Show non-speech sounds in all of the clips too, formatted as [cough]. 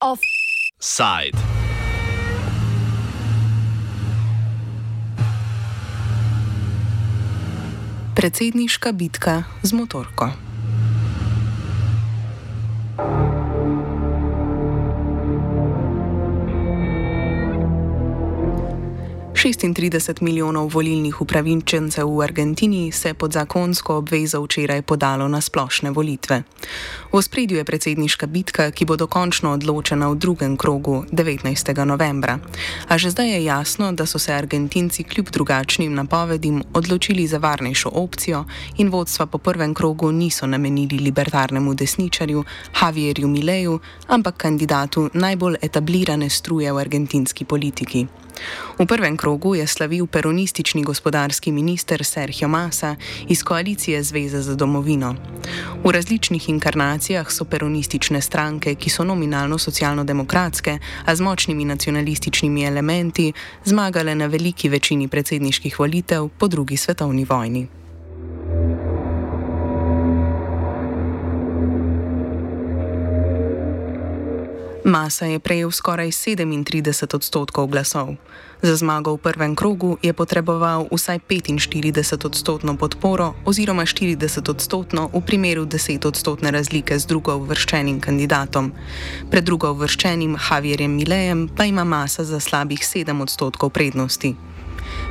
Offside. Predsedniška bitka z motorko. 36 milijonov volilnih upravičencev v Argentini se pod zakonsko obvezo včeraj podalo na splošne volitve. V spredju je predsedniška bitka, ki bo dokončno odločena v drugem krogu 19. novembra. A že zdaj je jasno, da so se Argentinci kljub drugačnim napovedim odločili za varnejšo opcijo in vodstva po prvem krogu niso namenili libertarnemu desničarju Javierju Mileju, ampak kandidatu najbolj etablirane struje v argentinski politiki. V prvem krogu je slavil peronistični gospodarski minister Sergio Massa iz koalicije Zveze za domovino. V različnih inkarnacijah so peronistične stranke, ki so nominalno socialno-demokratske, a z močnimi nacionalističnimi elementi, zmagale na veliki večini predsedniških volitev po drugi svetovni vojni. Masa je prejel skoraj 37 odstotkov glasov. Za zmago v prvem krogu je potreboval vsaj 45 odstotno podporo oziroma 40 odstotno v primeru 10 odstotne razlike z drugo uvrščenim kandidatom. Pred drugo uvrščenim Javierjem Milejem pa ima Masa za slabih 7 odstotkov prednosti.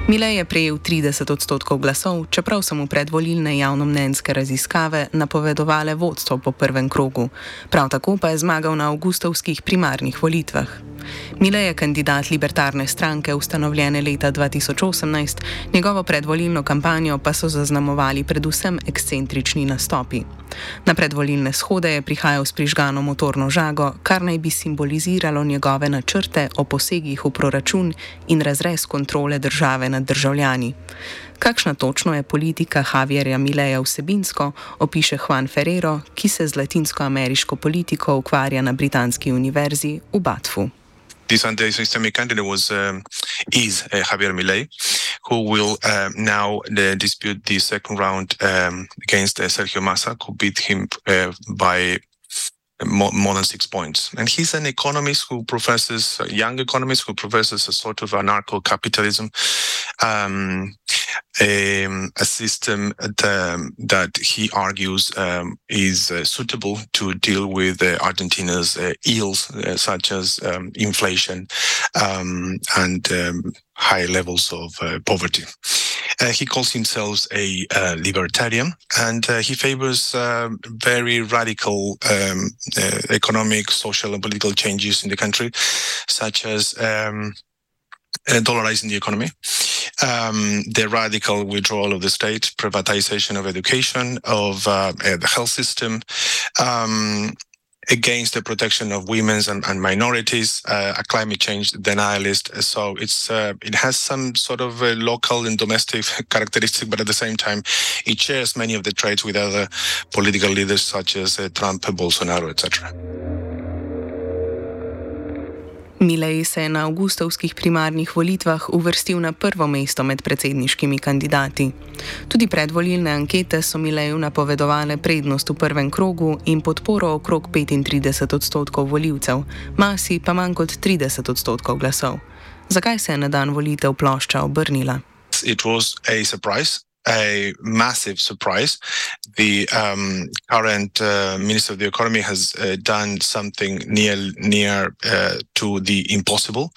Milej je prejel 30 odstotkov glasov, čeprav so mu predvolilne javnomnenjske raziskave napovedovale vodstvo po prvem krogu. Prav tako pa je zmagal na avgustovskih primarnih volitvah. Milej je kandidat libertarne stranke, ustanovljene leta 2018, njegovo predvolilno kampanjo pa so zaznamovali predvsem ekscentrični nastopi. Na predvolilne shode je prihajal s prižgano motorno žago, kar naj bi simboliziralo njegove načrte o posegih v proračun in razrez kontrole države nad državljani. Kakšna točno je politika Javierja Mileja vsebinsko, opiše Juan Ferrero, ki se z latinsko-ameriško politiko ukvarja na Britanski univerzi v Batfu. This anti-systemic candidate was um, is uh, Javier Milei, who will uh, now uh, dispute the second round um, against uh, Sergio Massa, who beat him uh, by more, more, than six points. And he's an economist who professes, a young economist who professes a sort of anarcho-capitalism. Um, um, a system that, that he argues um, is uh, suitable to deal with uh, Argentina's uh, ills, uh, such as um, inflation um, and um, high levels of uh, poverty. Uh, he calls himself a libertarian and he favors um, very radical economic, social, and political changes in the country, such as dollarizing the economy, um, the radical withdrawal of the state, privatization of education, of uh, uh, the health system, um, against the protection of women and, and minorities, uh, a climate change denialist. So it's uh, it has some sort of local and domestic [laughs] characteristic, but at the same time, it shares many of the traits with other political leaders such as uh, Trump, Bolsonaro, etc. Milej se je na avgustovskih primarnih volitvah uvrstil na prvo mesto med predsedniškimi kandidati. Tudi predvolilne ankete so Mileju napovedovale prednost v prvem krogu in podporo okrog 35 odstotkov voljivcev, masi pa manj kot 30 odstotkov glasov. Zakaj se je na dan volitev plošča obrnila? It was a surprise. A massive surprise. The um, current uh, Minister of the Economy has uh, done something near near uh, to the impossible,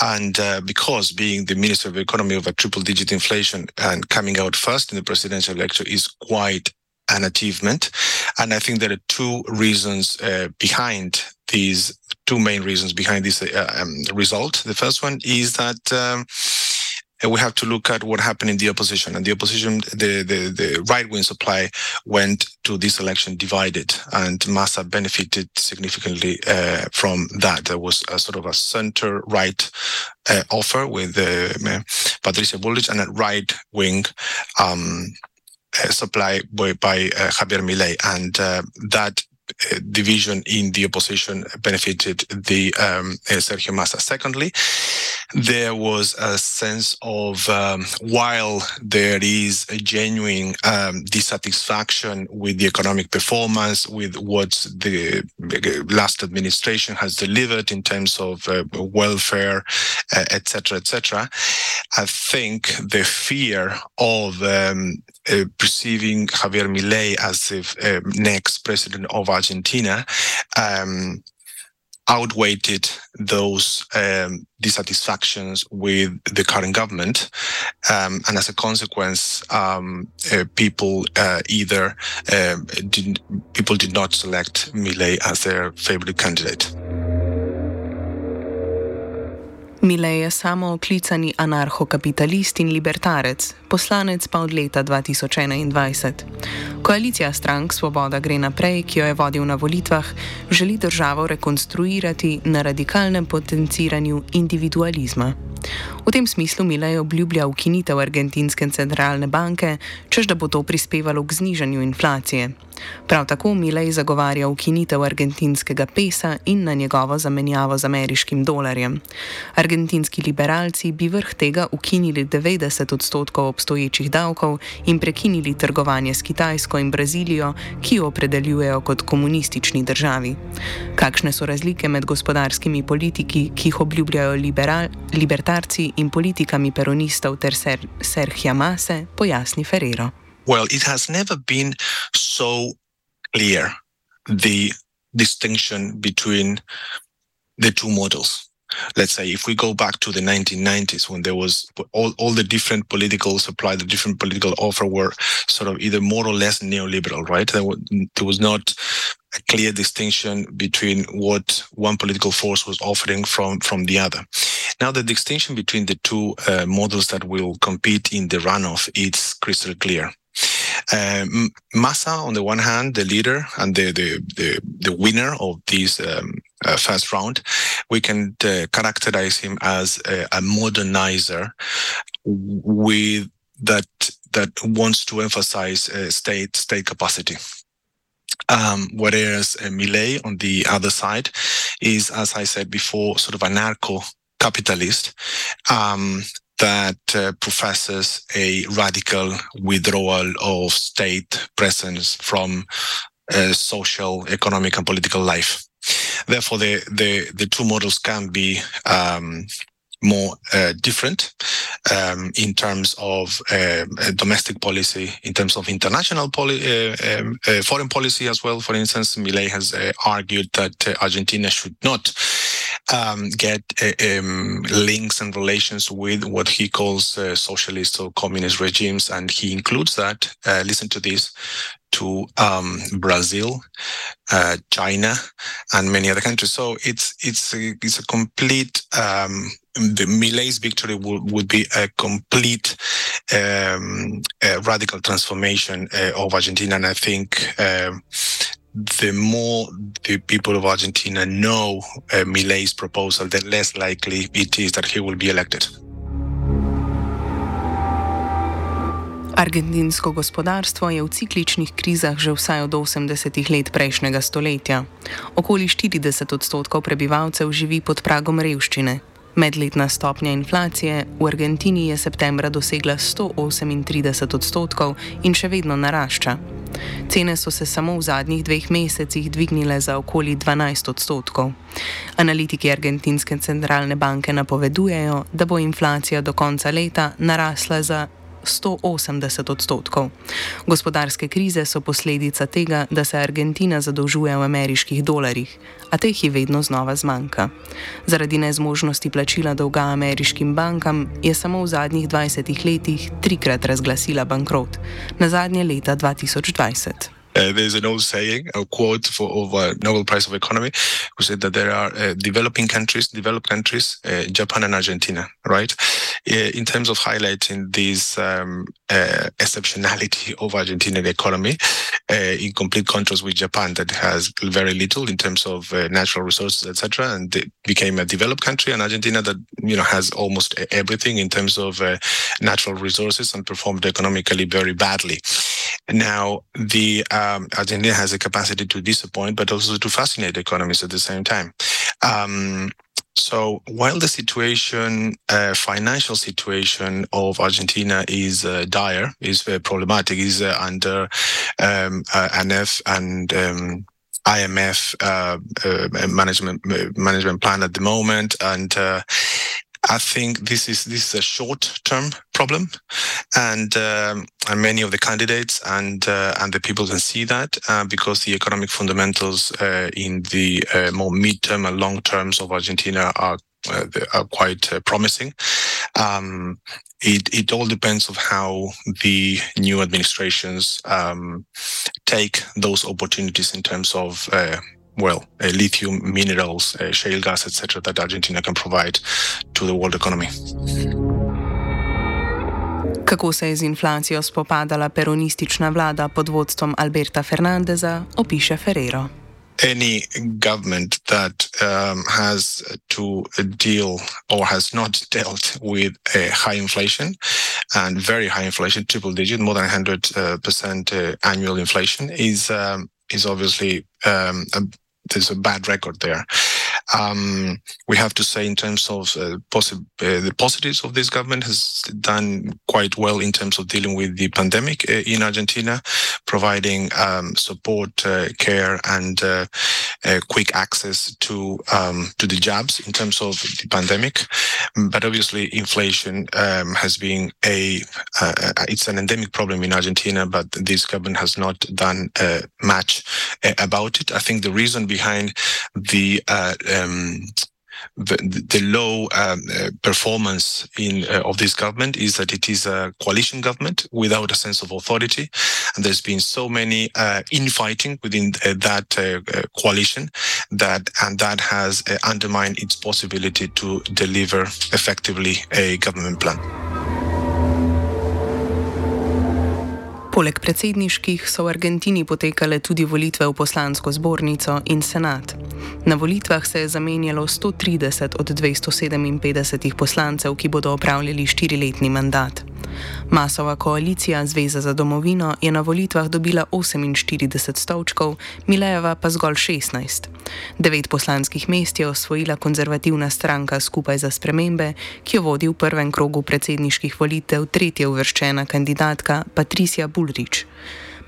and uh, because being the Minister of the Economy of a triple-digit inflation and coming out first in the presidential election is quite an achievement. And I think there are two reasons uh, behind these two main reasons behind this uh, um, result. The first one is that. Um, we have to look at what happened in the opposition. And the opposition, the, the, the right wing supply went to this election divided, and Massa benefited significantly uh, from that. There was a sort of a center right uh, offer with uh, Patricia Bullrich and a right wing. Um, uh, supply by, by uh, Javier Milei, and uh, that division in the opposition benefited the um, Sergio Massa. Secondly, there was a sense of um, while there is a genuine um, dissatisfaction with the economic performance, with what the last administration has delivered in terms of uh, welfare, etc., uh, etc. Et I think the fear of um, uh, perceiving Javier Milei as the uh, next president of Argentina um, outweighed those um, dissatisfactions with the current government, um, and as a consequence, um, uh, people uh, either uh, did people did not select Milei as their favorite candidate. Milej je samo oklicani anarcho-kapitalist in libertarec, poslanec pa od leta 2021. Koalicija strank Svoboda gre naprej, ki jo je vodil na volitvah, želi državo rekonstruirati na radikalnem potenciranju individualizma. V tem smislu Milej obljublja ukinitev Argentinske centralne banke, čež da bo to prispevalo k znižanju inflacije. Prav tako Milej zagovarja ukinitev argentinskega pesa in na njegovo zamenjavo z ameriškim dolarjem. Argentinski liberalci bi vrh tega ukinili 90 odstotkov obstoječih davkov in prekinili trgovanje s Kitajsko in Brazilijo, ki jo opredeljujejo kot komunistični državi. Kakšne so razlike med gospodarskimi politiki, ki jih obljubljajo liberal, libertarci in politikami peronistov ter ser, Serhija Mase, pojasni Ferrero. Well, it has never been so clear the distinction between the two models. Let's say if we go back to the 1990s when there was all, all the different political supply, the different political offer were sort of either more or less neoliberal, right? There, was, there was not a clear distinction between what one political force was offering from, from the other. Now, the distinction between the two uh, models that will compete in the runoff is crystal clear. Um, Massa, on the one hand, the leader and the the the, the winner of this um, uh, first round, we can uh, characterize him as a, a modernizer with that that wants to emphasize uh, state state capacity. Um, whereas uh, Milei, on the other side, is, as I said before, sort of anarcho capitalist um, that uh, professes a radical withdrawal of state presence from uh, social, economic, and political life. Therefore, the the, the two models can be um, more uh, different um, in terms of uh, domestic policy, in terms of international poli- uh, um, uh, foreign policy as well. For instance, Milei has uh, argued that uh, Argentina should not um, get um, links and relations with what he calls socialist or communist regimes, and he includes that. listen to this to um, Brazil, uh, China, and many other countries. So it's it's a, it's a complete. Um, the Milei's victory would, would be a complete um, a radical transformation uh, of Argentina, and I think. Um, the more the people of Argentina know uh, Milei's proposal, the less likely it is that he will be elected. Argentinsko gospodarstvo je v cikličnih krizah že vsaj od 80-ih let prejšnjega stoletja. Okoli 40 odstotkov prebivalcev živi pod pragom revščine. Medletna stopnja inflacije v Argentini je septembra dosegla 138 odstotkov in še vedno narašča. Cene so se samo v zadnjih dveh mesecih dvignile za okoli 12 odstotkov. Analitiki Argentinske centralne banke napovedujejo, da bo inflacija do konca leta narasla za 180 odstotkov. Gospodarske krize so posledica tega, da se Argentina zadolžuje v ameriških dolarjih, a teh ji vedno znova zmanjka. Zaradi nezmožnosti plačila dolga ameriškim bankam je samo v zadnjih 20 letih trikrat razglasila bankrot, na zadnje leta 2020. Uh, there's an old saying, a quote for uh, Nobel Prize of Economy, who said that there are uh, developing countries, developed countries, uh, Japan and Argentina, right? Uh, in terms of highlighting this um, uh, exceptionality of Argentinian economy, in complete contrast with Japan, that has very little in terms of natural resources, etc., and it became a developed country, and Argentina that you know has almost everything in terms of natural resources and performed economically very badly. Now, the um, Argentina has a capacity to disappoint, but also to fascinate economies at the same time. Um, so while the situation, uh, financial situation of Argentina is uh, dire, is uh, problematic, is uh, under um, uh, ANF and um, IMF uh, management management plan at the moment, and I think this is this is a short term problem, and um, and many of the candidates and uh, and the people can see that uh, because the economic fundamentals uh, in the uh, more mid term and long terms of Argentina are uh, are quite uh, promising. Um, it, it all depends of how the new administrations um, take those opportunities in terms of well, uh, lithium minerals, uh, shale gas, etc., that Argentina can provide to the world economy. Kako se je z inflacijo spopadala peronistična vlada pod vodstvom Alberta Fernandeza, opiše Ferrero. Any government that um, has to deal or has not dealt with a high inflation and very high inflation, triple digit, more than 100% uh, uh, annual inflation, is um, is obviously um, a there's a bad record there. Um, we have to say, in terms of uh, possi- uh, the positives of this government, has done quite well in terms of dealing with the pandemic uh, in Argentina, providing um, support, uh, care, and uh, uh, quick access to um, to the jobs in terms of the pandemic. But obviously, inflation um, has been a it's an endemic problem in Argentina, but this government has not done much about it. I think the reason behind the um, the, the, low um, uh, performance in uh, of this government is that it is a coalition government without a sense of authority, and there's been so many uh, infighting within uh, that uh, coalition that and that has undermined its possibility to deliver effectively a government plan. Poleg predsedniških so v Argentini potekale tudi volitve v poslansko zbornico in senat. Na volitvah se je zamenjalo 130 od 257 poslancev, ki bodo opravljali štiriletni mandat. Masova koalicija Zveza za domovino je na volitvah dobila 48 stolčkov, Milejeva pa zgolj 16. Devet poslanskih mest je osvojila konzervativna stranka Skupaj za spremembe, ki jo vodi v prvem krogu predsedniških volitev tretja uvrščena kandidatka Patricia Bullrich.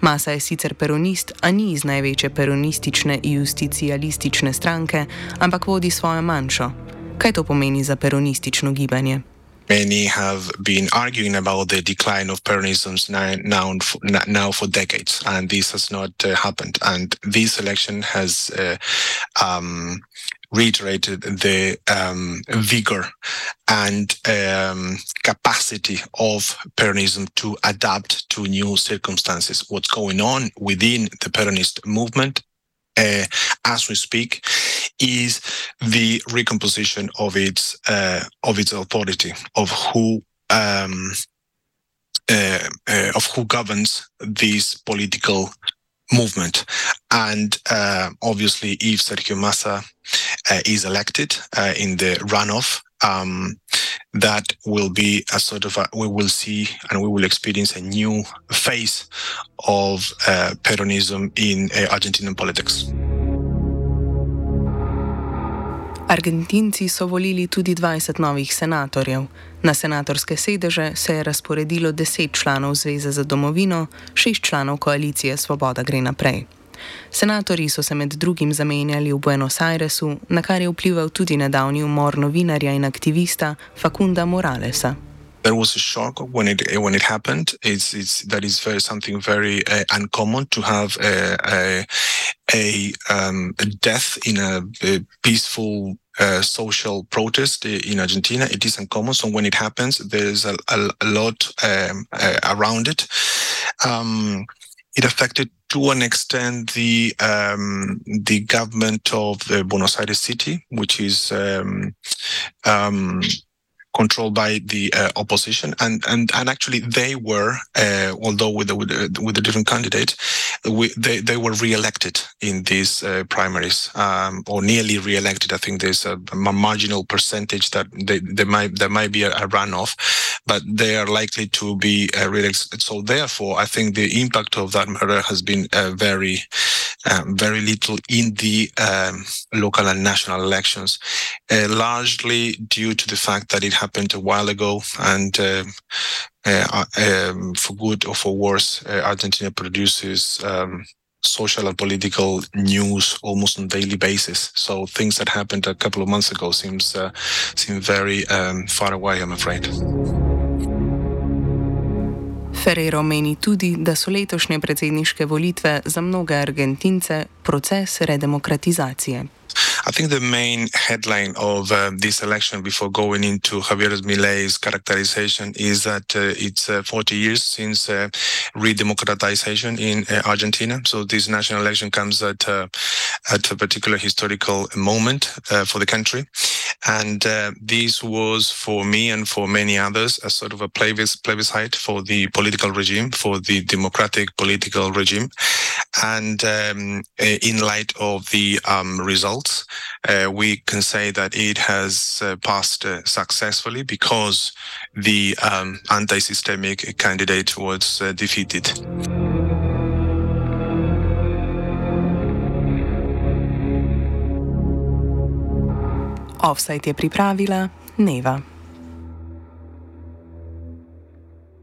Masa je sicer peronist, a ni iz največje peronistične justicialistične stranke, ampak vodi svojo manjšo. Kaj to pomeni za peronistično gibanje? Many have been arguing about the decline of Peronism now, now for decades, and this has not uh, happened. And this election has uh, um, reiterated the um, vigor and um, capacity of Peronism to adapt to new circumstances. What's going on within the Peronist movement uh, as we speak is the recomposition of its uh, of its authority of who um, uh, uh of who governs this political movement and uh, obviously if Sergio Massa uh, is elected in the runoff um, that will be a sort of a, we will see and we will experience a new phase of uh, Peronism in uh, Argentinian politics. Argentinci so volili tudi 20 novih senatorjev. Na senatorske sedeže se je razporedilo 10 članov Zveze za domovino, 6 članov koalicije Svoboda gre naprej. Senatorji so se med drugim zamenjali v Buenos Airesu, na kar je vplival tudi nedavni umor novinarja in aktivista Facunda Moralesa. There was a shock when it when it happened. It's it's that is very something very uh, uncommon to have a a, a, um, a death in a, a peaceful uh, social protest in Argentina. It is uncommon. So when it happens, there's a, a, a lot um, uh, around it. Um, it affected to an extent the um, the government of the Buenos Aires city, which is um, um, controlled by the uh, opposition, and and and actually they were, uh, although with a, with a, with a different candidate, we, they they were re-elected in these uh, primaries um, or nearly re-elected. I think there's a, marginal percentage that they, they might there might be a, a runoff, but they are likely to be uh, re-elected. So therefore, I think the impact of that murder has been uh, very um, very little in the um, local and national elections, uh, largely due to the fact that it happened a while ago and uh, uh, um, for good or for worse, uh, Argentina produces um, social and political news almost on a daily basis. So things that happened a couple of months ago seems uh, seem very um, far away, I'm afraid. Ferrero meni tudi, da so letošnje predsedniške volitve za mnoge Argentince proces redemokratizacije. I think the main headline of uh, this election before going into Javier Milei's characterization is that uh, it's uh, 40 years since uh, redemocratization in uh, Argentina. So this national election comes at, uh, at a particular historical moment for the country. And this was for me and for many others a sort of a plebiscite for the political regime, for the democratic political regime. And um, in light of the um, results, uh, we can say that it has uh, passed uh, successfully because the um, anti-systemic candidate was uh, defeated. Offside je pripravila Neva.